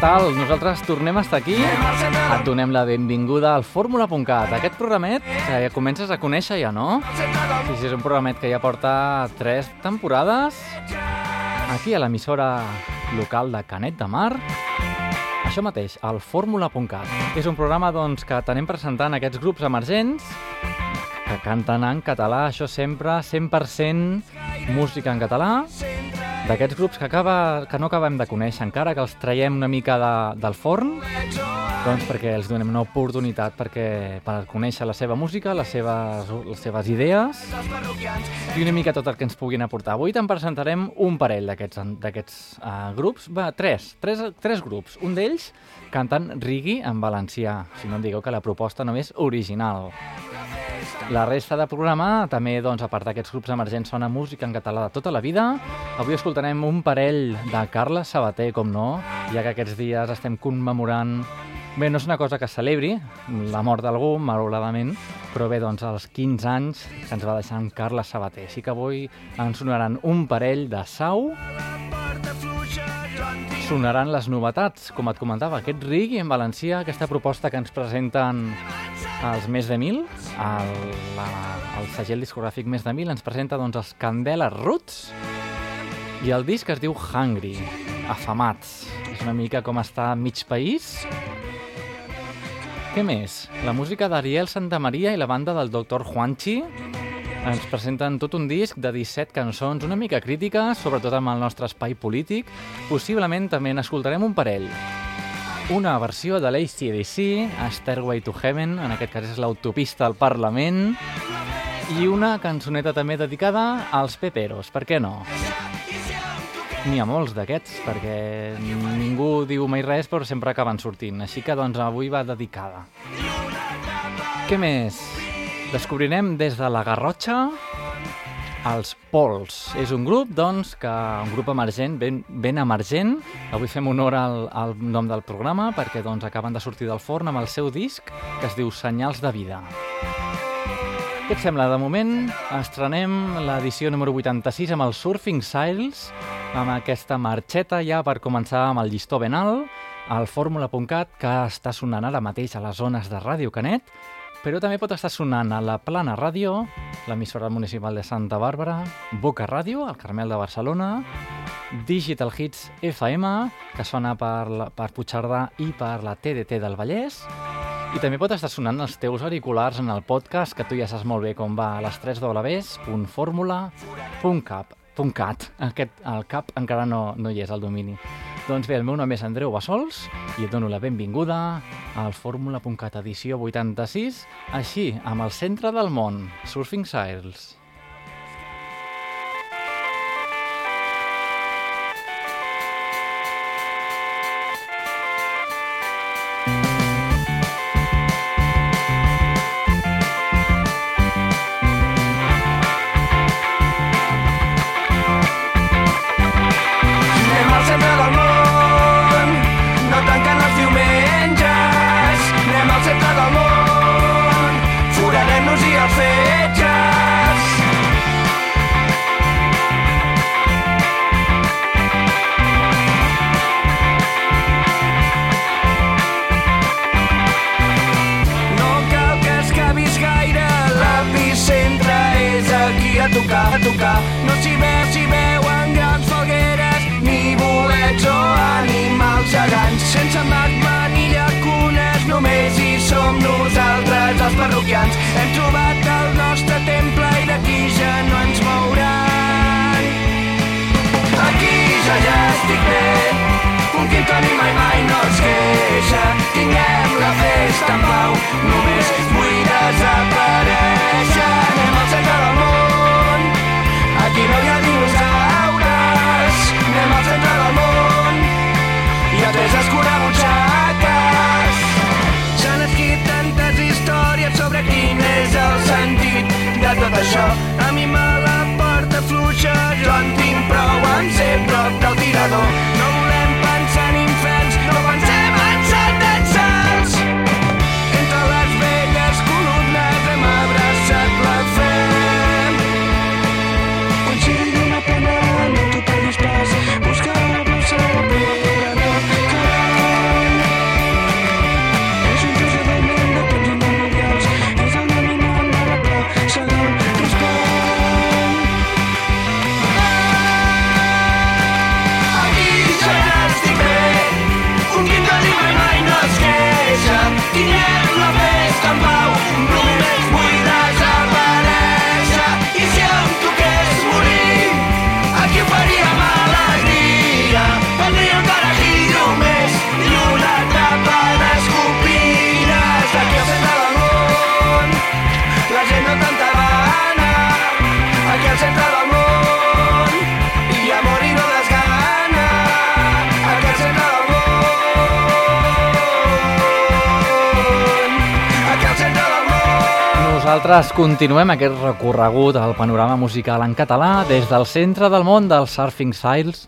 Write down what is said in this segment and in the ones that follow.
tal? Nosaltres tornem a estar aquí. Et donem la benvinguda al Fórmula.cat. Aquest programet que ja comences a conèixer ja, no? Sí, sí, és un programet que ja porta tres temporades aquí a l'emissora local de Canet de Mar. Això mateix, el Fórmula.cat. És un programa doncs, que tenem presentant aquests grups emergents que canten en català, això sempre 100% música en català, d'aquests grups que, acaba, que no acabem de conèixer encara, que els traiem una mica de, del forn, doncs perquè els donem una oportunitat perquè, per conèixer la seva música, les seves, les seves idees i una mica tot el que ens puguin aportar. Avui te'n presentarem un parell d'aquests uh, grups, va, tres, tres, tres grups. Un d'ells canten rigui en valencià, si no em digueu que la proposta no és original. La resta de programa també, doncs, a part d'aquests grups emergents, sona música en català de tota la vida. Avui escoltarem un parell de Carles Sabater, com no, ja que aquests dies estem commemorant... Bé, no és una cosa que celebri, la mort d'algú, malauradament, però bé, doncs, els 15 anys que ens va deixar en Carles Sabater. Així que avui ens sonaran un parell de Sau, sonaran les novetats, com et comentava, aquest rigui en valencià, aquesta proposta que ens presenten els Més de Mil, el, la, el segell discogràfic Més de Mil, ens presenta doncs, els Candela Roots i el disc es diu Hungry, Afamats. És una mica com està mig país. Què més? La música d'Ariel Santamaria i la banda del Dr. Juanchi ens presenten tot un disc de 17 cançons, una mica crítiques, sobretot amb el nostre espai polític. Possiblement també n'escoltarem un parell. Una versió de l'ACDC, Stairway to Heaven, en aquest cas és l'autopista al Parlament, i una cançoneta també dedicada als peperos, per què no? N'hi ha molts d'aquests, perquè ningú diu mai res, però sempre acaben sortint. Així que, doncs, avui va dedicada. Què més? Descobrirem des de la Garrotxa els Pols. És un grup, doncs, que un grup emergent, ben, ben emergent. Avui fem honor al, al nom del programa perquè doncs, acaben de sortir del forn amb el seu disc que es diu Senyals de vida. Què et sembla? De moment estrenem l'edició número 86 amb el Surfing Siles, amb aquesta marxeta ja per començar amb el llistó ben alt, al fórmula.cat, que està sonant ara mateix a les zones de Ràdio Canet, però també pot estar sonant a la Plana Ràdio, l'emissora municipal de Santa Bàrbara, Boca Ràdio, al Carmel de Barcelona, Digital Hits FM, que sona per, la, per Puigcerdà i per la TDT del Vallès, i també pot estar sonant els teus auriculars en el podcast, que tu ja saps molt bé com va, a les 3 www.formula.cap. Aquest, el cap encara no, no hi és, el domini. Doncs bé, el meu nom és Andreu Bassols i et dono la benvinguda al Fórmula.cat edició 86, així, amb el centre del món, Surfing Siles. Nosaltres continuem aquest recorregut al panorama musical en català des del centre del món dels Surfing Styles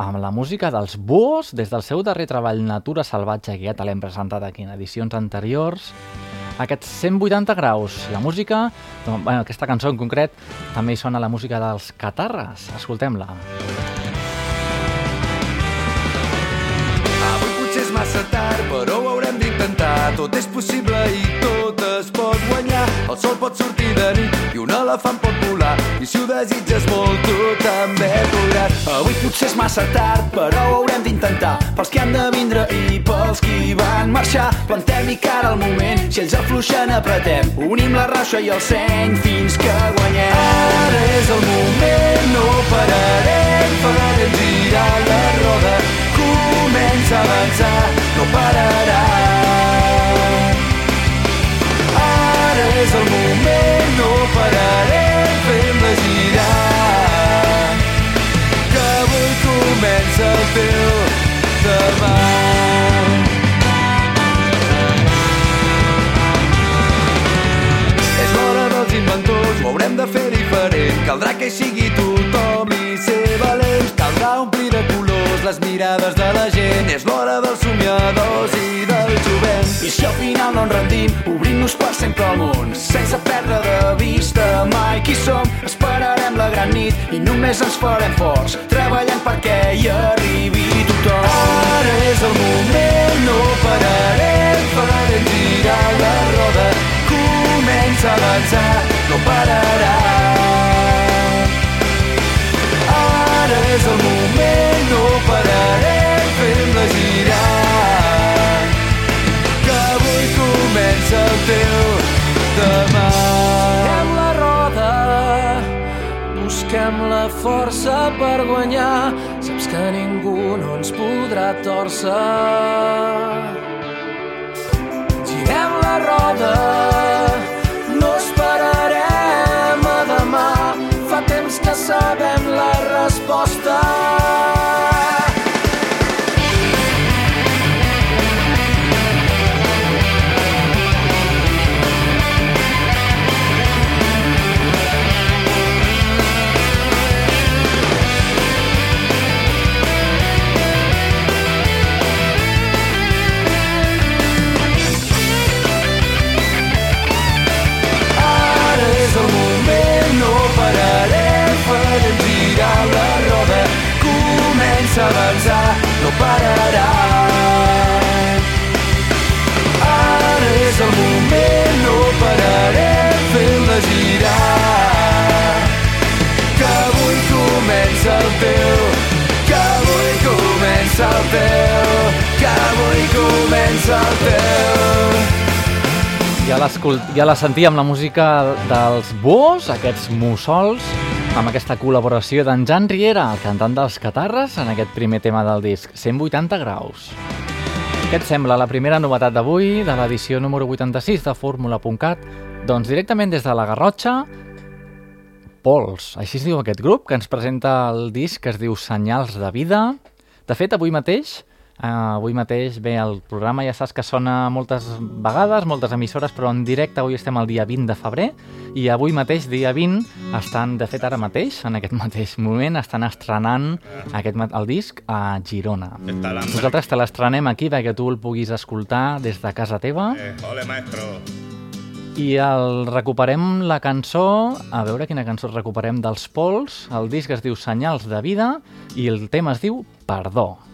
amb la música dels Búhos des del seu darrer treball Natura Salvatge que ja te l'hem presentat aquí en edicions anteriors. Aquests 180 graus la música, doncs, bueno, aquesta cançó en concret també hi sona la música dels Catarres. Escoltem-la. Avui potser és massa tard, però ho haurem d'intentar. Tot és possible i guanyar. El sol pot sortir de nit i un elefant pot volar. I si ho desitges molt, tu també podràs. Avui potser és massa tard, però ho haurem d'intentar. Pels que han de vindre i pels qui van marxar. Plantem-hi cara al moment, si ells afluixen apretem. Unim la raixa i el seny fins que guanyem. Ara és el moment, no pararem, farem girar la roda. Comença a avançar, no pararà. És el moment, no pararem, fem-la girar. Que avui comença el teu demà. És l'hora dels inventors, ho haurem de fer diferent. Caldrà que hi sigui tothom i ser valents. Caldrà omplir de les mirades de la gent. És l'hora dels somiadors i del jovent. I si al final no ens rendim, obrim-nos per sempre al món. Sense perdre de vista mai qui som. Esperarem la gran nit i només ens farem forts. Treballant perquè hi arribi tothom. Ara és el moment, no pararem. Farem girar la roda. Comença a avançar, no pararà. Ara és el moment, no comença la busquem la força per guanyar. Saps que ningú no ens podrà torcer. Girem la roda, no esperarem a demà. Fa temps que sabem la resposta. Ja, ja la sentíem, la música dels Búhos, aquests mussols, amb aquesta col·laboració d'en Jan Riera, el cantant dels Catarres, en aquest primer tema del disc, 180 graus. Què et sembla la primera novetat d'avui, de l'edició número 86 de Fórmula.cat? Doncs directament des de la Garrotxa, Pols, així es diu aquest grup, que ens presenta el disc que es diu Senyals de Vida. De fet, avui mateix, eh, avui mateix, bé, el programa ja saps que sona moltes vegades, moltes emissores, però en directe avui estem el dia 20 de febrer i avui mateix, dia 20, estan, de fet ara mateix, en aquest mateix moment, estan estrenant aquest, el disc a Girona. Nosaltres te l'estrenem aquí perquè tu el puguis escoltar des de casa teva Eh, ole, maestro. i el recuperem la cançó, a veure quina cançó recuperem dels Pols, el disc es diu Senyals de Vida i el tema es diu Perdó. Darse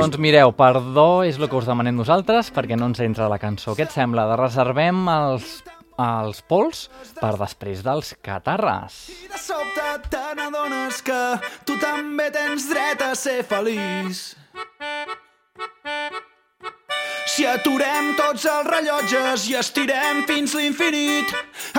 Doncs mireu, perdó és el que us demanem nosaltres perquè no ens entra la cançó. Què et sembla? De reservem els, els pols per després dels catarres. I de sobte te n'adones que tu també tens dret a ser feliç. Si aturem tots els rellotges i estirem fins l'infinit,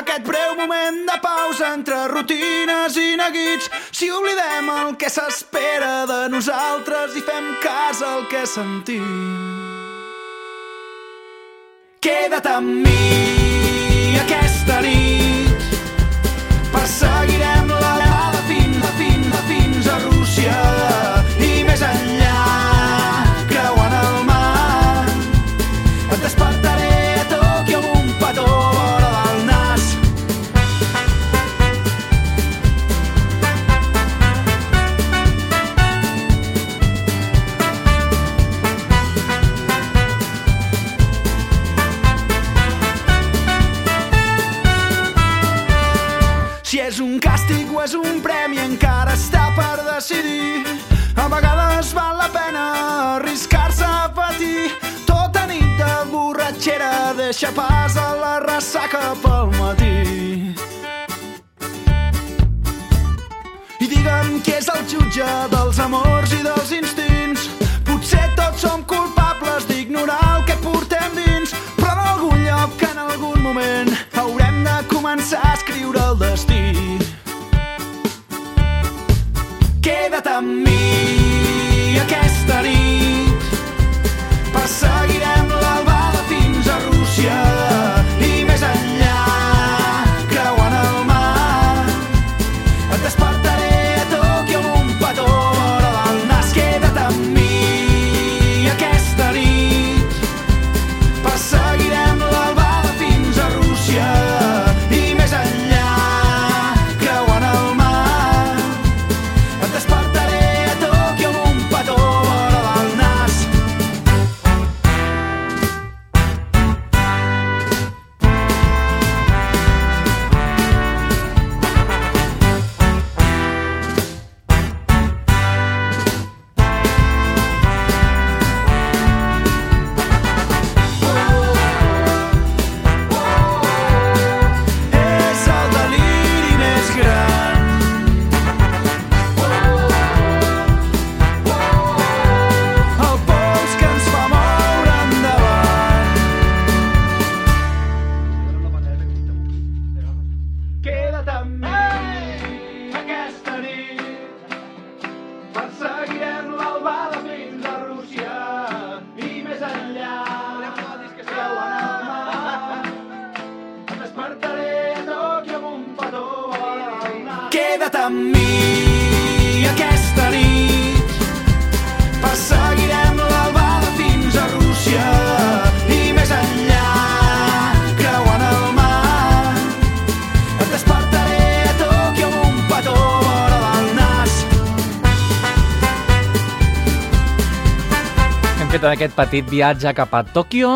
aquest breu moment de pausa entre rutines i neguits, si oblidem el que s'espera de nosaltres i fem cas al que sentim. Queda't amb mi aquesta nit Perseguirem deixa pas a la ressaca pel matí. I digue'm qui és el jutge dels amors i dels instints. Potser tots som culpables d'ignorar el que portem dins, però en algun lloc, en algun moment, haurem de començar a escriure el destí. Queda't amb mi aquesta nit, perseguirem fet aquest petit viatge cap a Tòquio,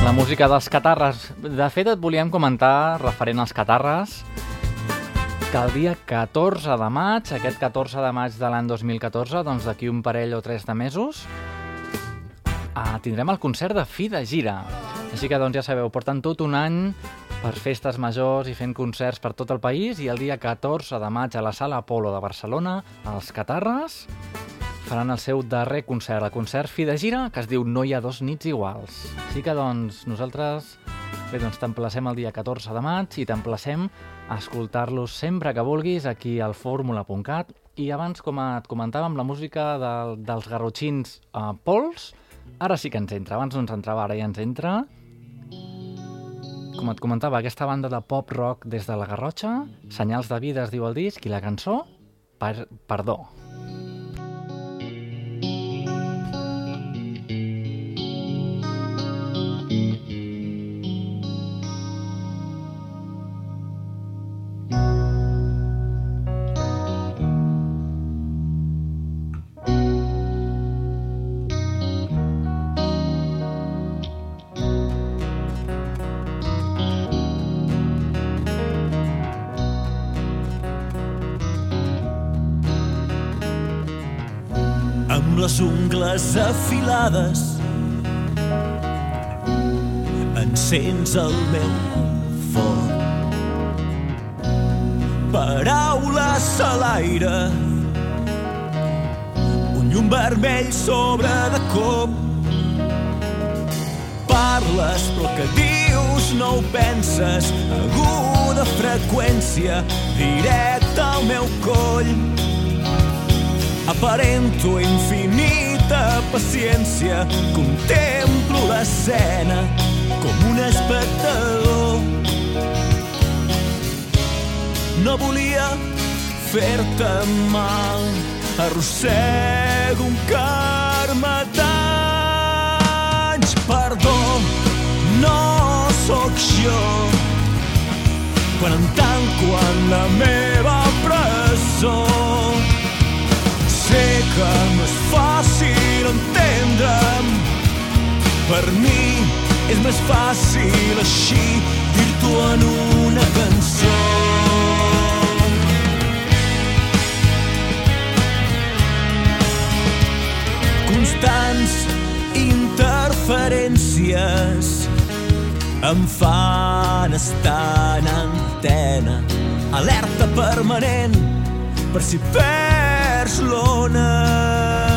la música dels catarres. De fet, et volíem comentar, referent als catarres, que el dia 14 de maig, aquest 14 de maig de l'any 2014, doncs d'aquí un parell o tres de mesos, ah, tindrem el concert de fi de gira. Així que, doncs, ja sabeu, porten tot un any per festes majors i fent concerts per tot el país i el dia 14 de maig a la Sala Apolo de Barcelona, els Catarres faran el seu darrer concert, el concert fi de gira, que es diu No hi ha dos nits iguals. Així que, doncs, nosaltres bé, doncs t'emplacem el dia 14 de maig i t'emplacem a escoltar-los sempre que vulguis aquí al fórmula.cat i abans, com et comentàvem, la música del, dels garrotxins uh, Pols, ara sí que ens entra. Abans no ens entrava, ara ja ens entra. Com et comentava, aquesta banda de pop-rock des de la Garrotxa, Senyals de vida es diu el disc, i la cançó, per, Perdó. Afilades encens el meu foc paraules a l'aire. Un llum vermell sobre de cop. Parles però que dius no ho penses. Aguda freqüència directe al meu coll. Aparento infinita paciència, contemplo l'escena com un espectador. No volia fer-te mal, arrossego un karma d'anys. Perdó, sóc jo quan em tanco en per mi és més fàcil així dir-t'ho en una cançó constants interferències em fan estar en antena, alerta permanent per si perds l'ona.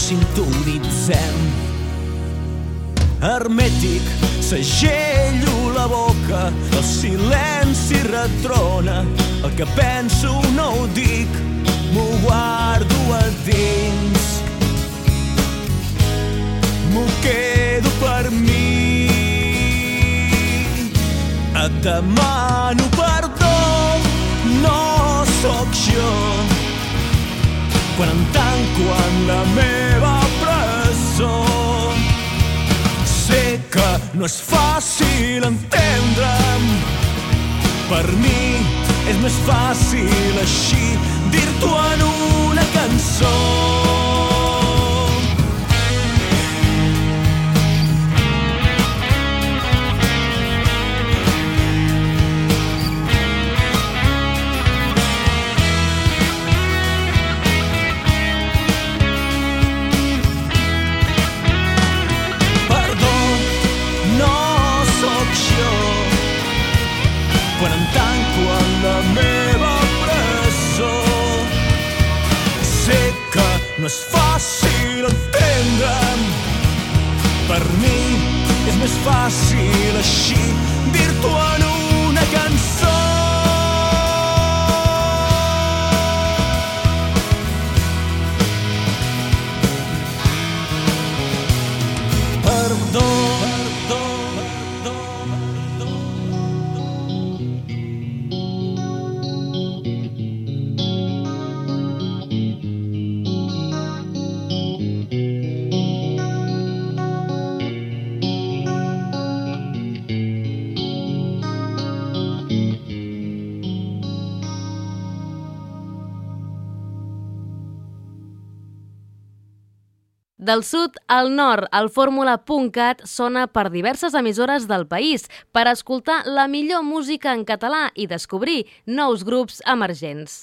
Sintonitzem. Hermètic, segello la boca, el silenci retrona, el que penso no ho dic, m'ho guardo a dins. M'ho quedo per mi. Et demano perdó, no sóc jo. Quan em tanco en la meva presó, sé que no és fàcil entendre'm. Per mi és més fàcil així dir-t'ho en una cançó. No és fàcil entendre'm. Per mi és més fàcil així dir-t'ho en una cançó. Del sud al nord, el fórmula.cat sona per diverses emissores del país per escoltar la millor música en català i descobrir nous grups emergents.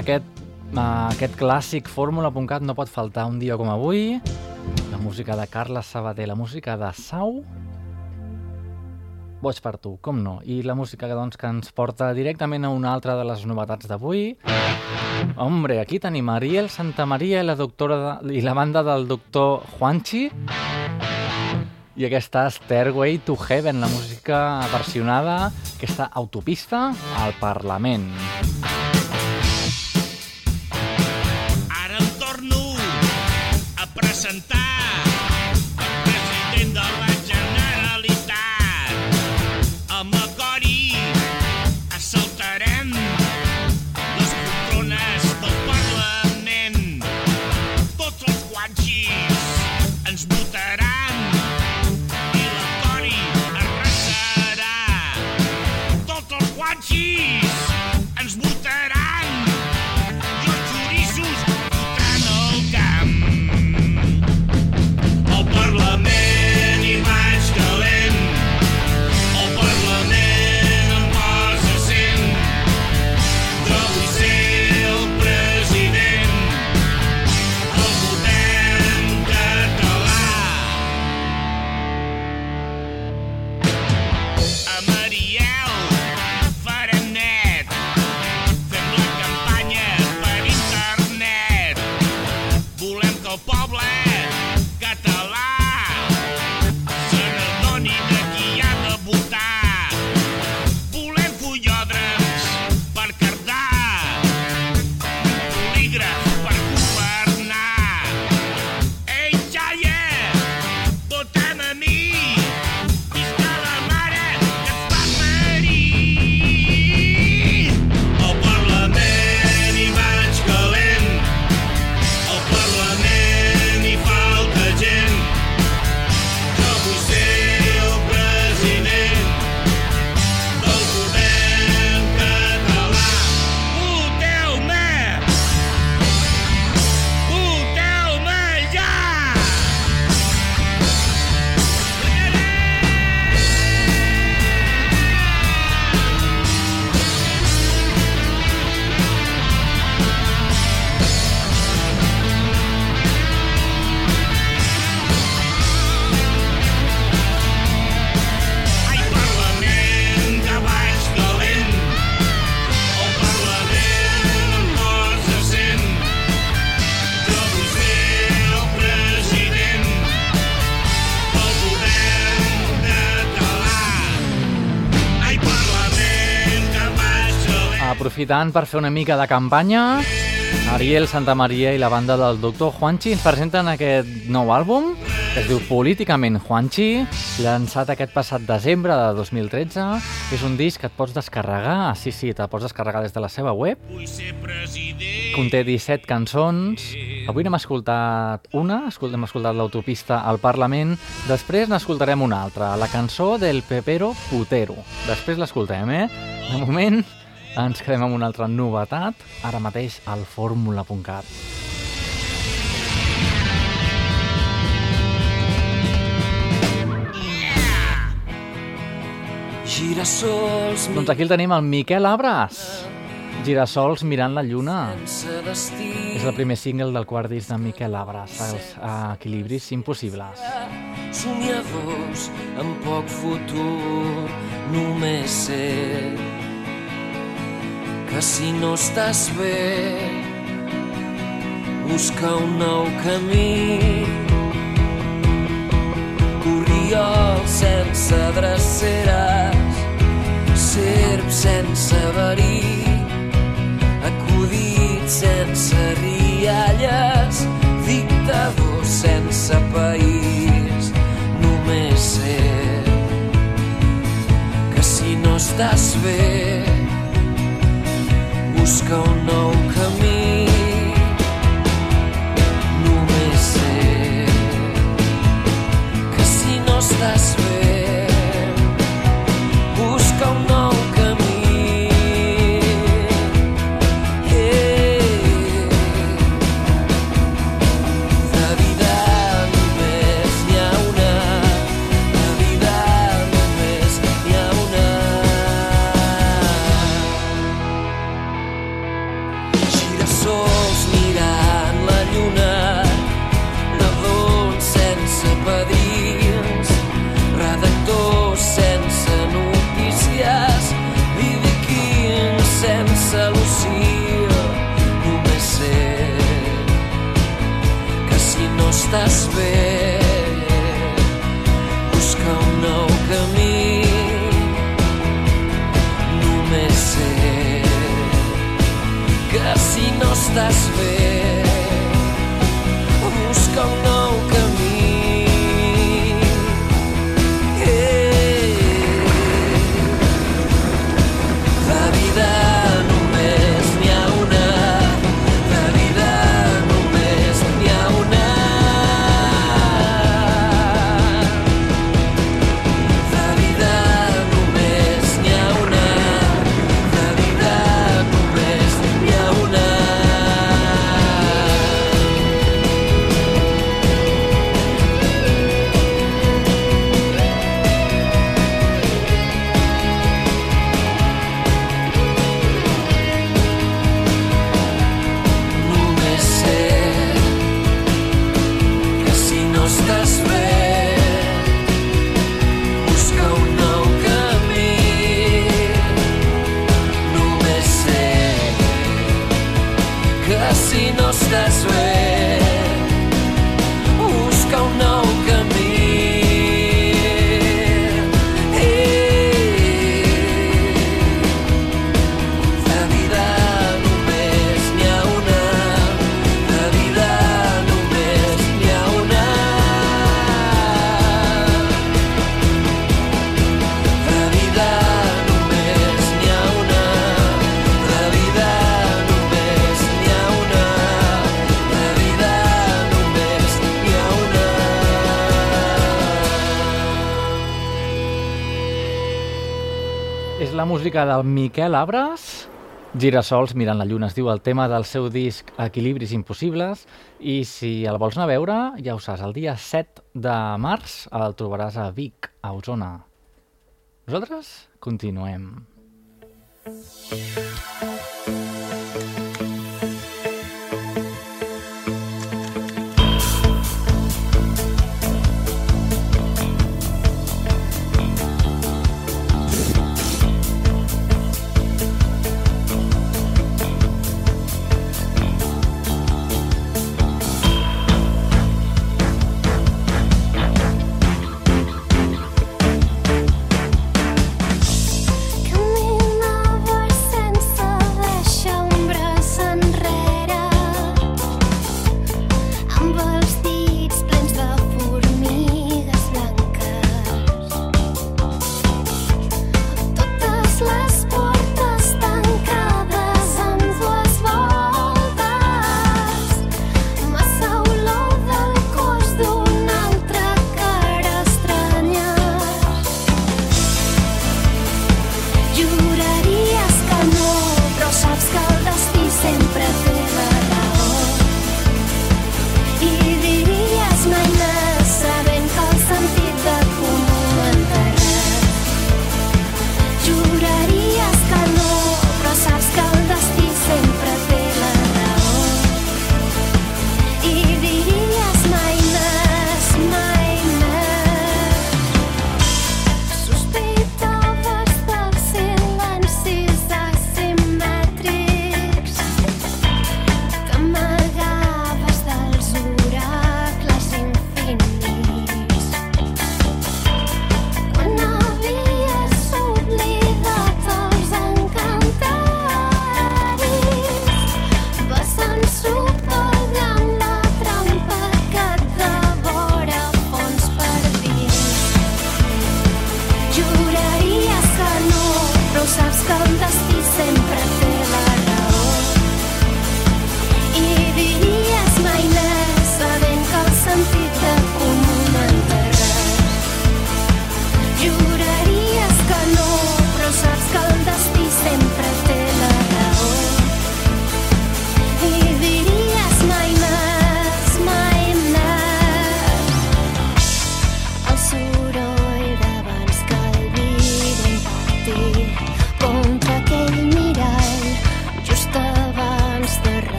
Aquest, uh, aquest clàssic fórmula.cat no pot faltar un dia com avui. La música de Carles Sabater, la música de Sau. Boig per tu, com no. I la música doncs, que ens porta directament a una altra de les novetats d'avui. Hombre, aquí tenim Ariel Santa Maria i la, doctora de, i la banda del doctor Juanchi. I aquesta Stairway to Heaven, la música versionada, aquesta autopista al Parlament. Ara Aprofitant per fer una mica de campanya, Ariel Santa Maria i la banda del doctor Juanchi ens presenten aquest nou àlbum que es diu Políticament Juanchi, llançat aquest passat desembre de 2013. És un disc que et pots descarregar, sí, sí, te'l pots descarregar des de la seva web. Conté 17 cançons. Avui n'hem escoltat una, hem escoltat l'autopista al Parlament, després n'escoltarem una altra, la cançó del Pepero Putero. Després l'escoltem, eh? De moment ens quedem amb una altra novetat, ara mateix al fórmula.cat. Girassols Doncs aquí el tenim, el Miquel Abras. Girassols mirant la lluna. És el primer single del quart disc de Miquel Abras, els equilibris impossibles. somiadors amb poc futur només sé que si no estàs bé busca un nou camí corriol sense dreceres serp sense verí acudit sense rialles, dictador sense país. Només sé que si no estàs bé, busca un nou camí. Només sé que si no estàs música del Miquel Abres. Girasols mirant la lluna es diu el tema del seu disc Equilibris impossibles i si el vols anar a veure, ja ho saps, el dia 7 de març el trobaràs a Vic, a Osona. Nosaltres continuem. Mm -hmm.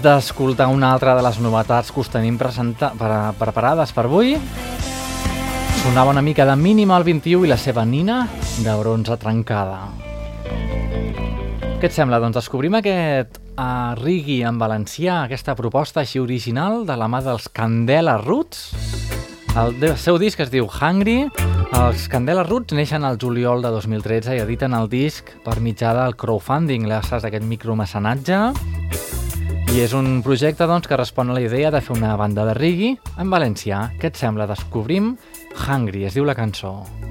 D'escoltar una altra de les novetats que us tenim presenta per, preparades per avui, sonava una mica de Minimal 21 i la seva nina de bronze trencada. Què et sembla? Doncs descobrim aquest uh, rigui en valencià, aquesta proposta així original de la mà dels Candela Roots. El seu disc es diu Hungry. Els Candela Roots neixen al juliol de 2013 i editen el disc per mitjà del crowdfunding, gràcies a aquest micromecenatge. I és un projecte doncs, que respon a la idea de fer una banda de reggae en valencià. Què et sembla? Descobrim Hungry, es diu la cançó. La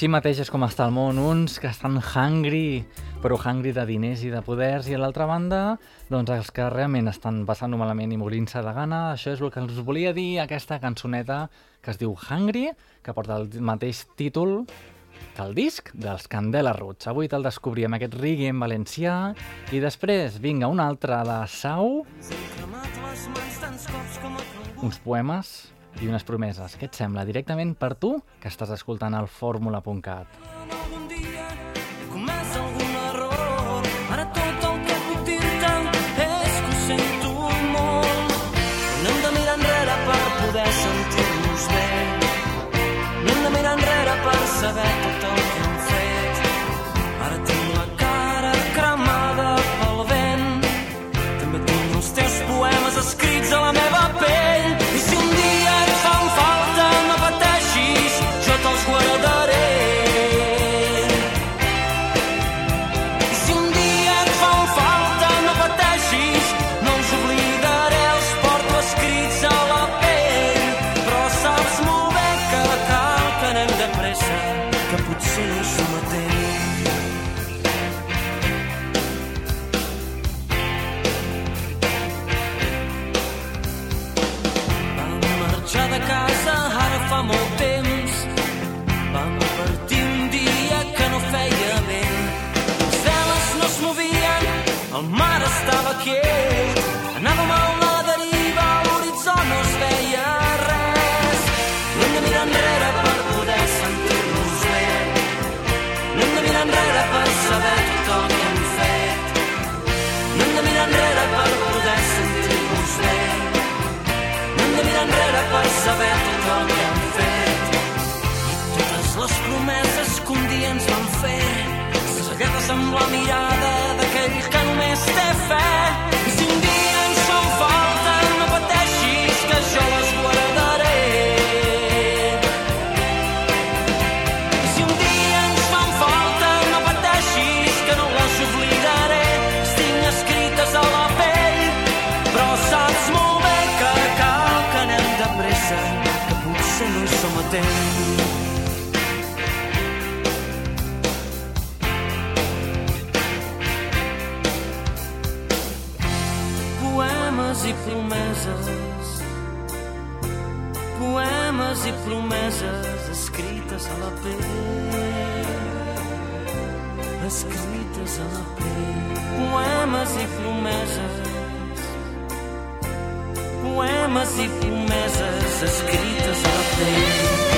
Així mateix és com està el món, uns que estan hungry, però hungry de diners i de poders, i a l'altra banda, doncs els que realment estan passant-ho malament i morint-se de gana. Això és el que els volia dir aquesta cançoneta que es diu Hungry, que porta el mateix títol que el disc dels Candela Roots. Avui te'l descobrim aquest reggae en valencià i després, vinga, un altre de Sau, uns poemes i unes promeses. Què et sembla? Directament per tu, que estàs escoltant el fórmula.cat. algun dia error. Ara tot per poder sentir-nos bé. Per saber pressa que potser no és el mateix step fast. i promeses escrites a la pell. Escrites a la pell. Poemes i promeses. Poemes i promeses escrites a la pell.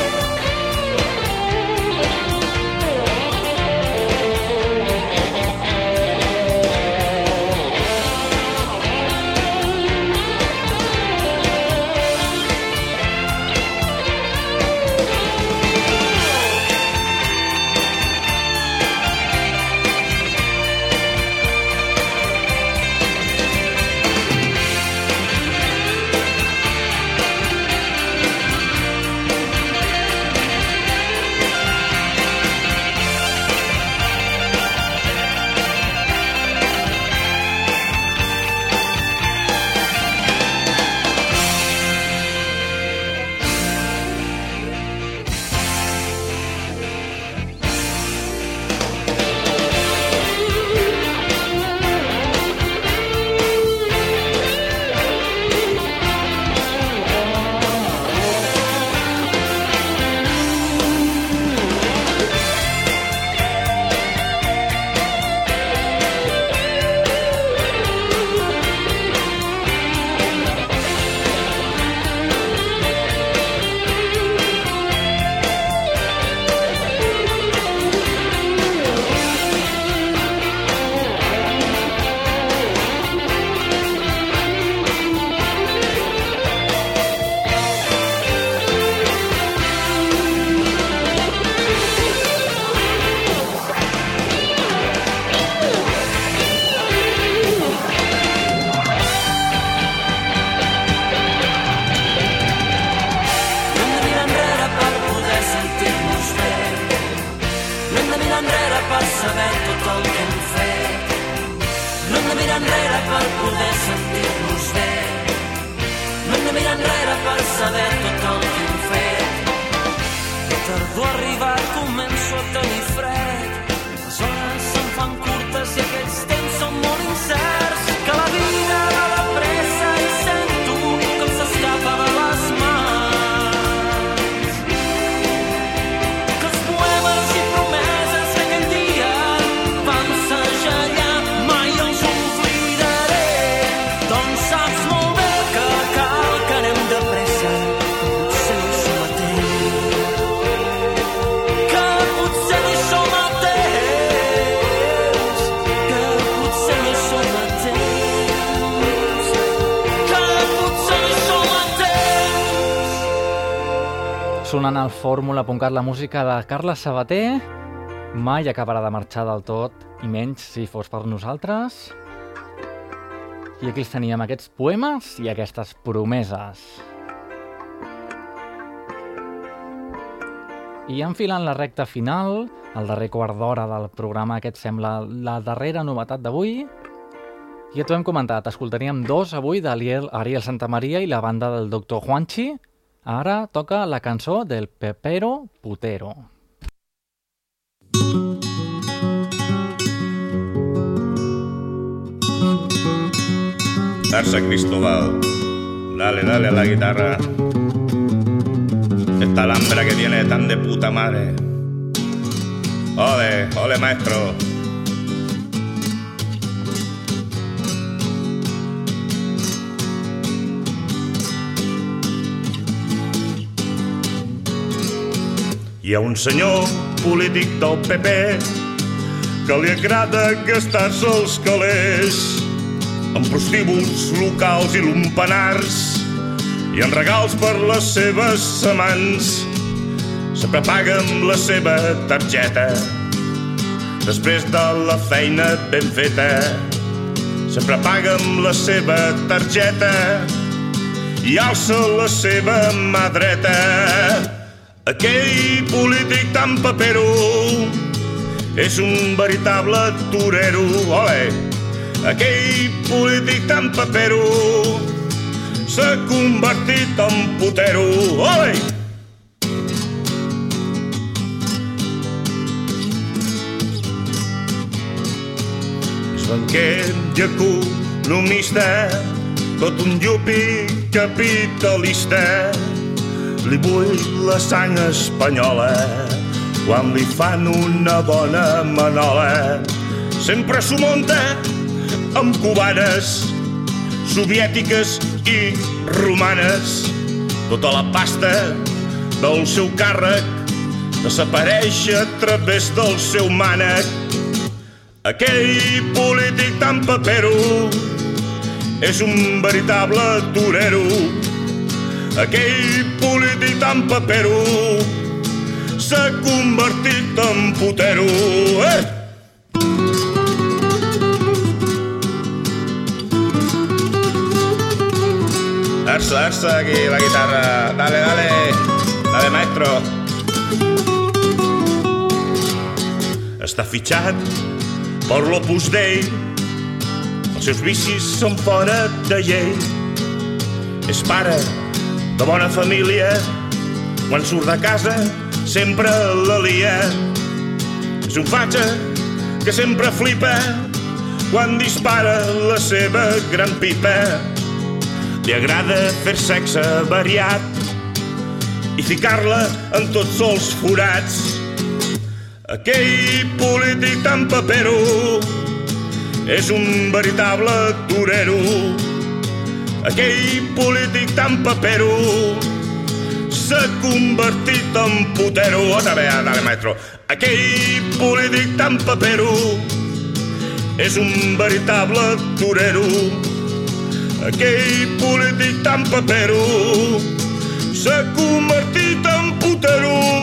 sonant el fórmula.cat la música de Carles Sabater. Mai acabarà de marxar del tot, i menys si fos per nosaltres. I aquí els teníem, aquests poemes i aquestes promeses. I enfilant la recta final, el darrer quart d'hora del programa, aquest sembla la darrera novetat d'avui, ja t'ho hem comentat, escoltaríem dos avui d'Ariel Ariel Santamaria i la banda del doctor Juanchi, Ahora toca la canción del Pepero Putero. Darse Cristóbal, dale, dale a la guitarra. Esta alhambra que tiene tan de puta madre. Ole, ole maestro. Hi ha un senyor polític del PP que li agrada gastar-se els calés en prostíbuls locals i lumpenars i en regals per les seves amants. Sempre paga amb la seva targeta després de la feina ben feta. Sempre paga amb la seva targeta i alça la seva mà dreta. Aquell polític tan papero és un veritable torero. Ole! Aquell polític tan papero s'ha convertit en putero. Ole! És banquer i economista, tot un llupi capitalista. Li bull la sang espanyola quan li fan una bona manola. Sempre s'ho munta amb cubanes, soviètiques i romanes. Tota la pasta del seu càrrec desapareix a través del seu mànec. Aquell polític tan papero és un veritable torero. Aquell polític tan papero s'ha convertit en putero. Eh! Arsa, arsa, aquí la guitarra. Dale, dale. Dale, maestro. Està fitxat per l'Opus Dei. Els seus vicis són fora de llei. És pare de bona família. Quan surt de casa sempre la lia. És un fatxa que sempre flipa quan dispara la seva gran pipa. Li agrada fer sexe variat i ficar-la en tots els forats. Aquell polític tan papero és un veritable torero. Aquell polític tan papero s'ha convertit en putero. Otra vez, dale, maestro. Aquell polític tan papero és un veritable torero. Aquell polític tan papero s'ha convertit en putero.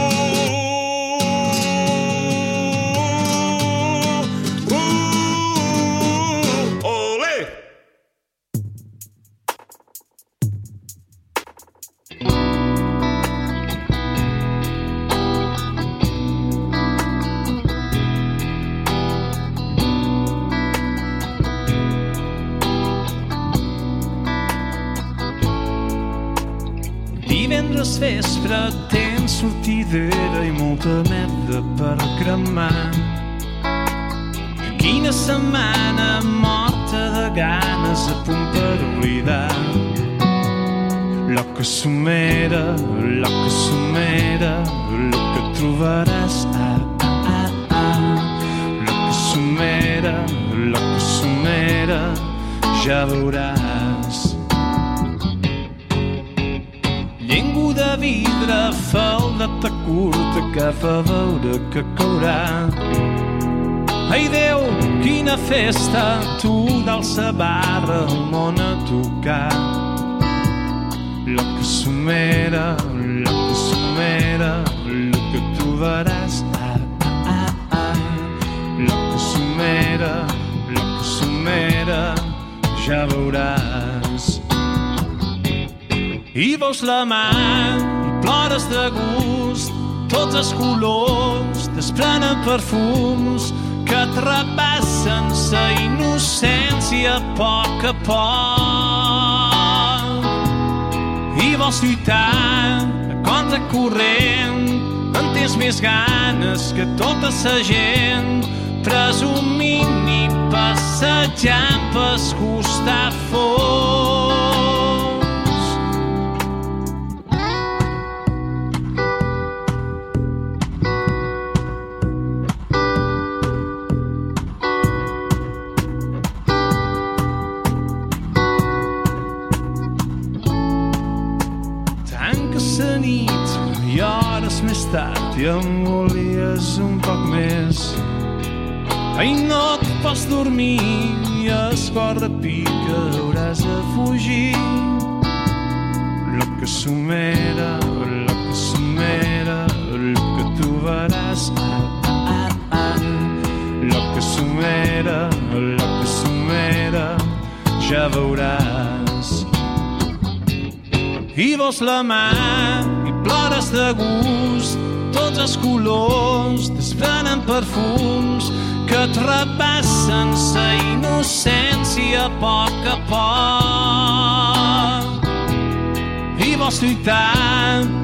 Vespre tens sortidera i molta merda per cremar. Quina setmana morta de ganes a punt per oblidar. Lo que somera, lo que somera, lo que trobaràs. Ah, ah, ah, ah. Lo que somera, lo que somera, ja veuràs. Vidre, faldata curta que fa veure que caurà. Ai Déu, quina festa, tu d'alça barra el món a tocar. Lo que somera, lo que somera, lo que trobaràs. Ah, ah, ah, ah. Lo que somera, lo que somera, ja veuràs. I veus la mà i plores de gust, tots els colors desprenen perfums que et repassen sa innocència a poc a poc. I vols lluitar a contra corrent, en tens més ganes que tota sa gent, presumint i passejant pels costat fons. Escorre pica, hauràs de fugir. Lo que somera, lo que somera, lo que tu veràs. Ah, ah, ah. Lo que somera, lo que somera, ja veuràs. I vols la mà i plores de gust, tots els colors desprenen perfums que et repassen sa innocència a poc a poc. I vols lluitar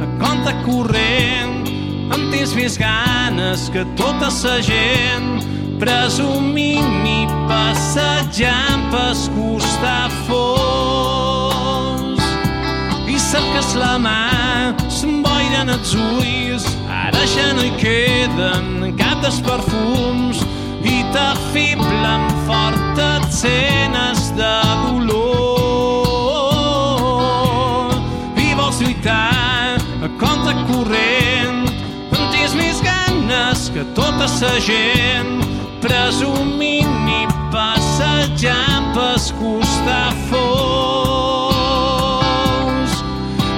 a compte corrent, amb tens més ganes que tota sa gent, presumint i passejant pels costafons. I cerques la mà, s'emboiren els ulls, ara ja no hi queden cap dels perfums i t'afiblen fortes escenes de dolor. I vols lluitar a compte corrent, en tens més ganes que tota sa gent, presumint i passejant pels costafons.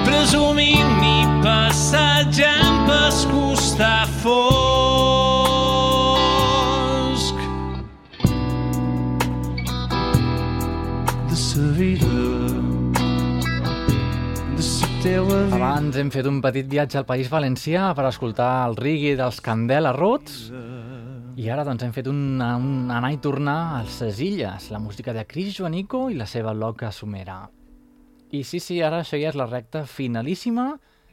Presumint i passejant pels costafons. Abans hem fet un petit viatge al País Valencià per escoltar el rigui dels Candela Roots i ara doncs hem fet un, un anar i tornar a les illes, la música de Cris Joanico i la seva loca somera. I sí, sí, ara això ja és la recta finalíssima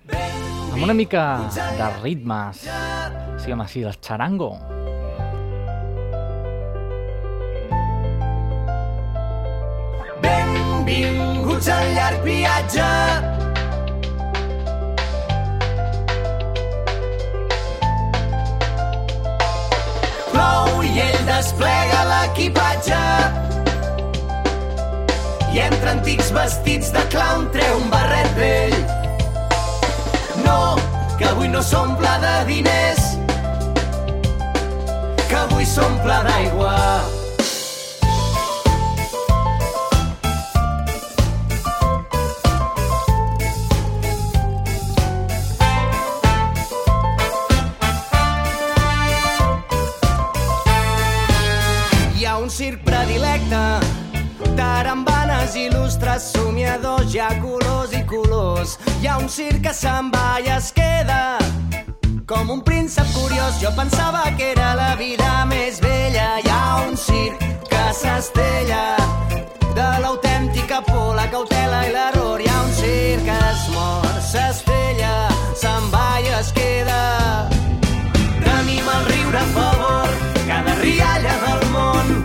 amb una mica de ritmes, siguem així, el charango. Benvinguts al llarg viatge. Desplega l'equipatge. I entre antics vestits de clown treu un barret vell. No, que avui no s'omple de diners, que avui s'omple d'aigua. Tarambanes il·lustres, somiadors, hi ha colors i colors. Hi ha un circ que se'n va i es queda com un príncep curiós. Jo pensava que era la vida més vella. Hi ha un circ que s'estella de l'autèntica por, la cautela i l'error. Hi ha un circ que es mor, s'estella, se'n va i es queda. Tenim el riure a favor, cada rialla del món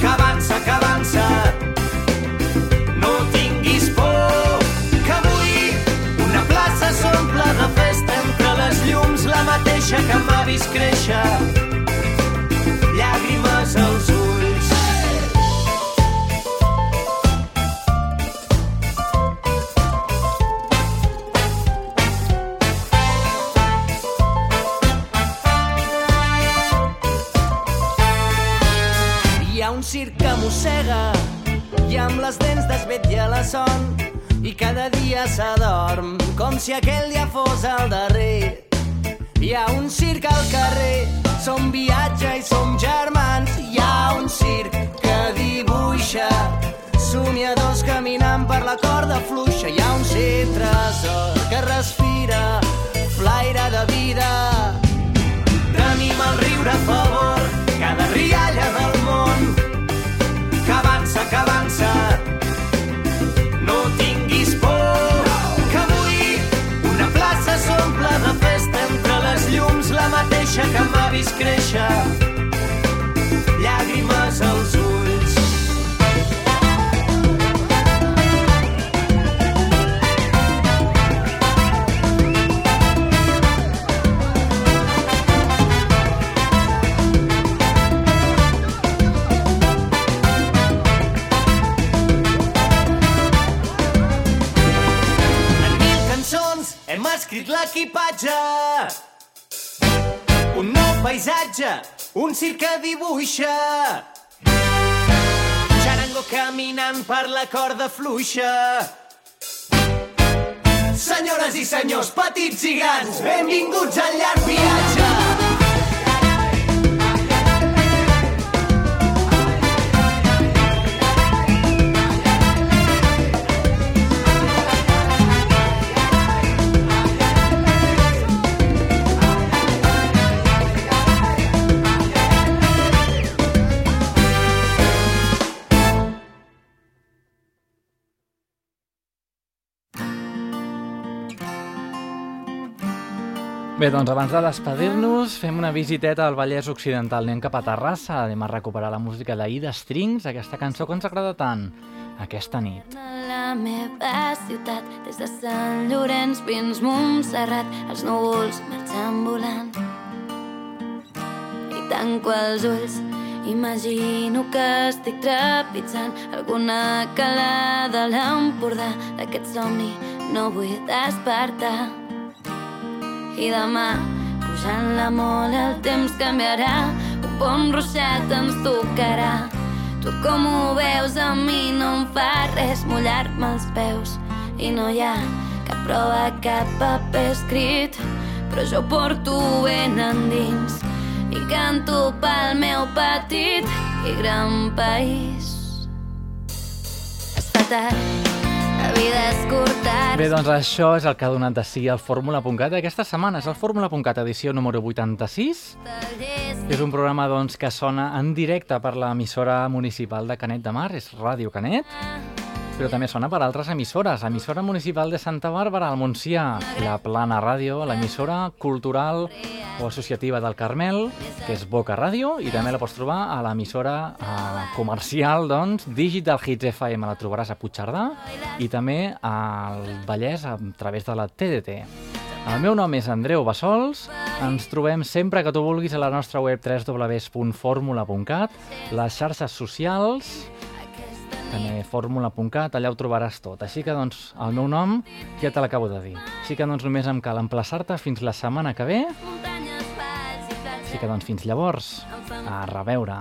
que avança, que avança. Mateixa que m'ha vist créixer. Llàgrimes als ulls. Hi ha un circ que mossega i amb les dents desvetlla la son i cada dia s'adorm com si aquell dia fos el darrer. Hi ha un circ al carrer, som viatge i som germans. Hi ha un circ que dibuixa somiadors caminant per la corda fluixa. Hi ha un circ tresor que respira flaire de vida. Tenim el riure a favor, cada rialla del món que avança, que avança. Mateixa que m'ha vist créixer. Llàgrimes als ulls. En mil cançons hem escrit l'equipatge Paisatge, un circ que dibuixa. Xarango caminant per la corda fluixa. Senyores i senyors, petits i grans, benvinguts al llarg viatge. Bé, doncs abans de despedir-nos, fem una visiteta al Vallès Occidental. Anem cap a Terrassa, anem a recuperar la música d'Aida Strings, aquesta cançó que ens agrada tant, aquesta nit. La meva ciutat, des de Sant Llorenç fins Montserrat, els núvols marxen volant. I tanco els ulls, imagino que estic trepitjant alguna calada a l'Empordà. D'aquest somni no vull despertar. I demà, pujant la mola, el temps canviarà, un bon ruixat ens tocarà. Tu com ho veus a mi no em fa res mullar-me els peus. I no hi ha cap prova, cap paper escrit però jo porto ben endins. I canto pel meu petit i gran país. Es fa tard Bé, doncs això és el que ha donat de si el Fórmula.cat aquesta setmana. És el Fórmula.cat edició número 86. És un programa doncs, que sona en directe per l'emissora municipal de Canet de Mar, és Ràdio Canet, però també sona per altres emissores. Emissora municipal de Santa Bàrbara, al Montsià, la Plana Ràdio, l'emissora cultural o associativa del Carmel, que és Boca Ràdio, i també la pots trobar a l'emissora eh, comercial, doncs, Digital Hits FM, la trobaràs a Puigcerdà, i també al Vallès a través de la TDT. El meu nom és Andreu Bassols. Ens trobem sempre que tu vulguis a la nostra web www.formula.cat, les xarxes socials, també fórmula.cat, allà ho trobaràs tot. Així que, doncs, el meu nom ja te l'acabo de dir. Així que, doncs, només em cal emplaçar-te fins la setmana que ve. Així que, doncs, fins llavors, a reveure.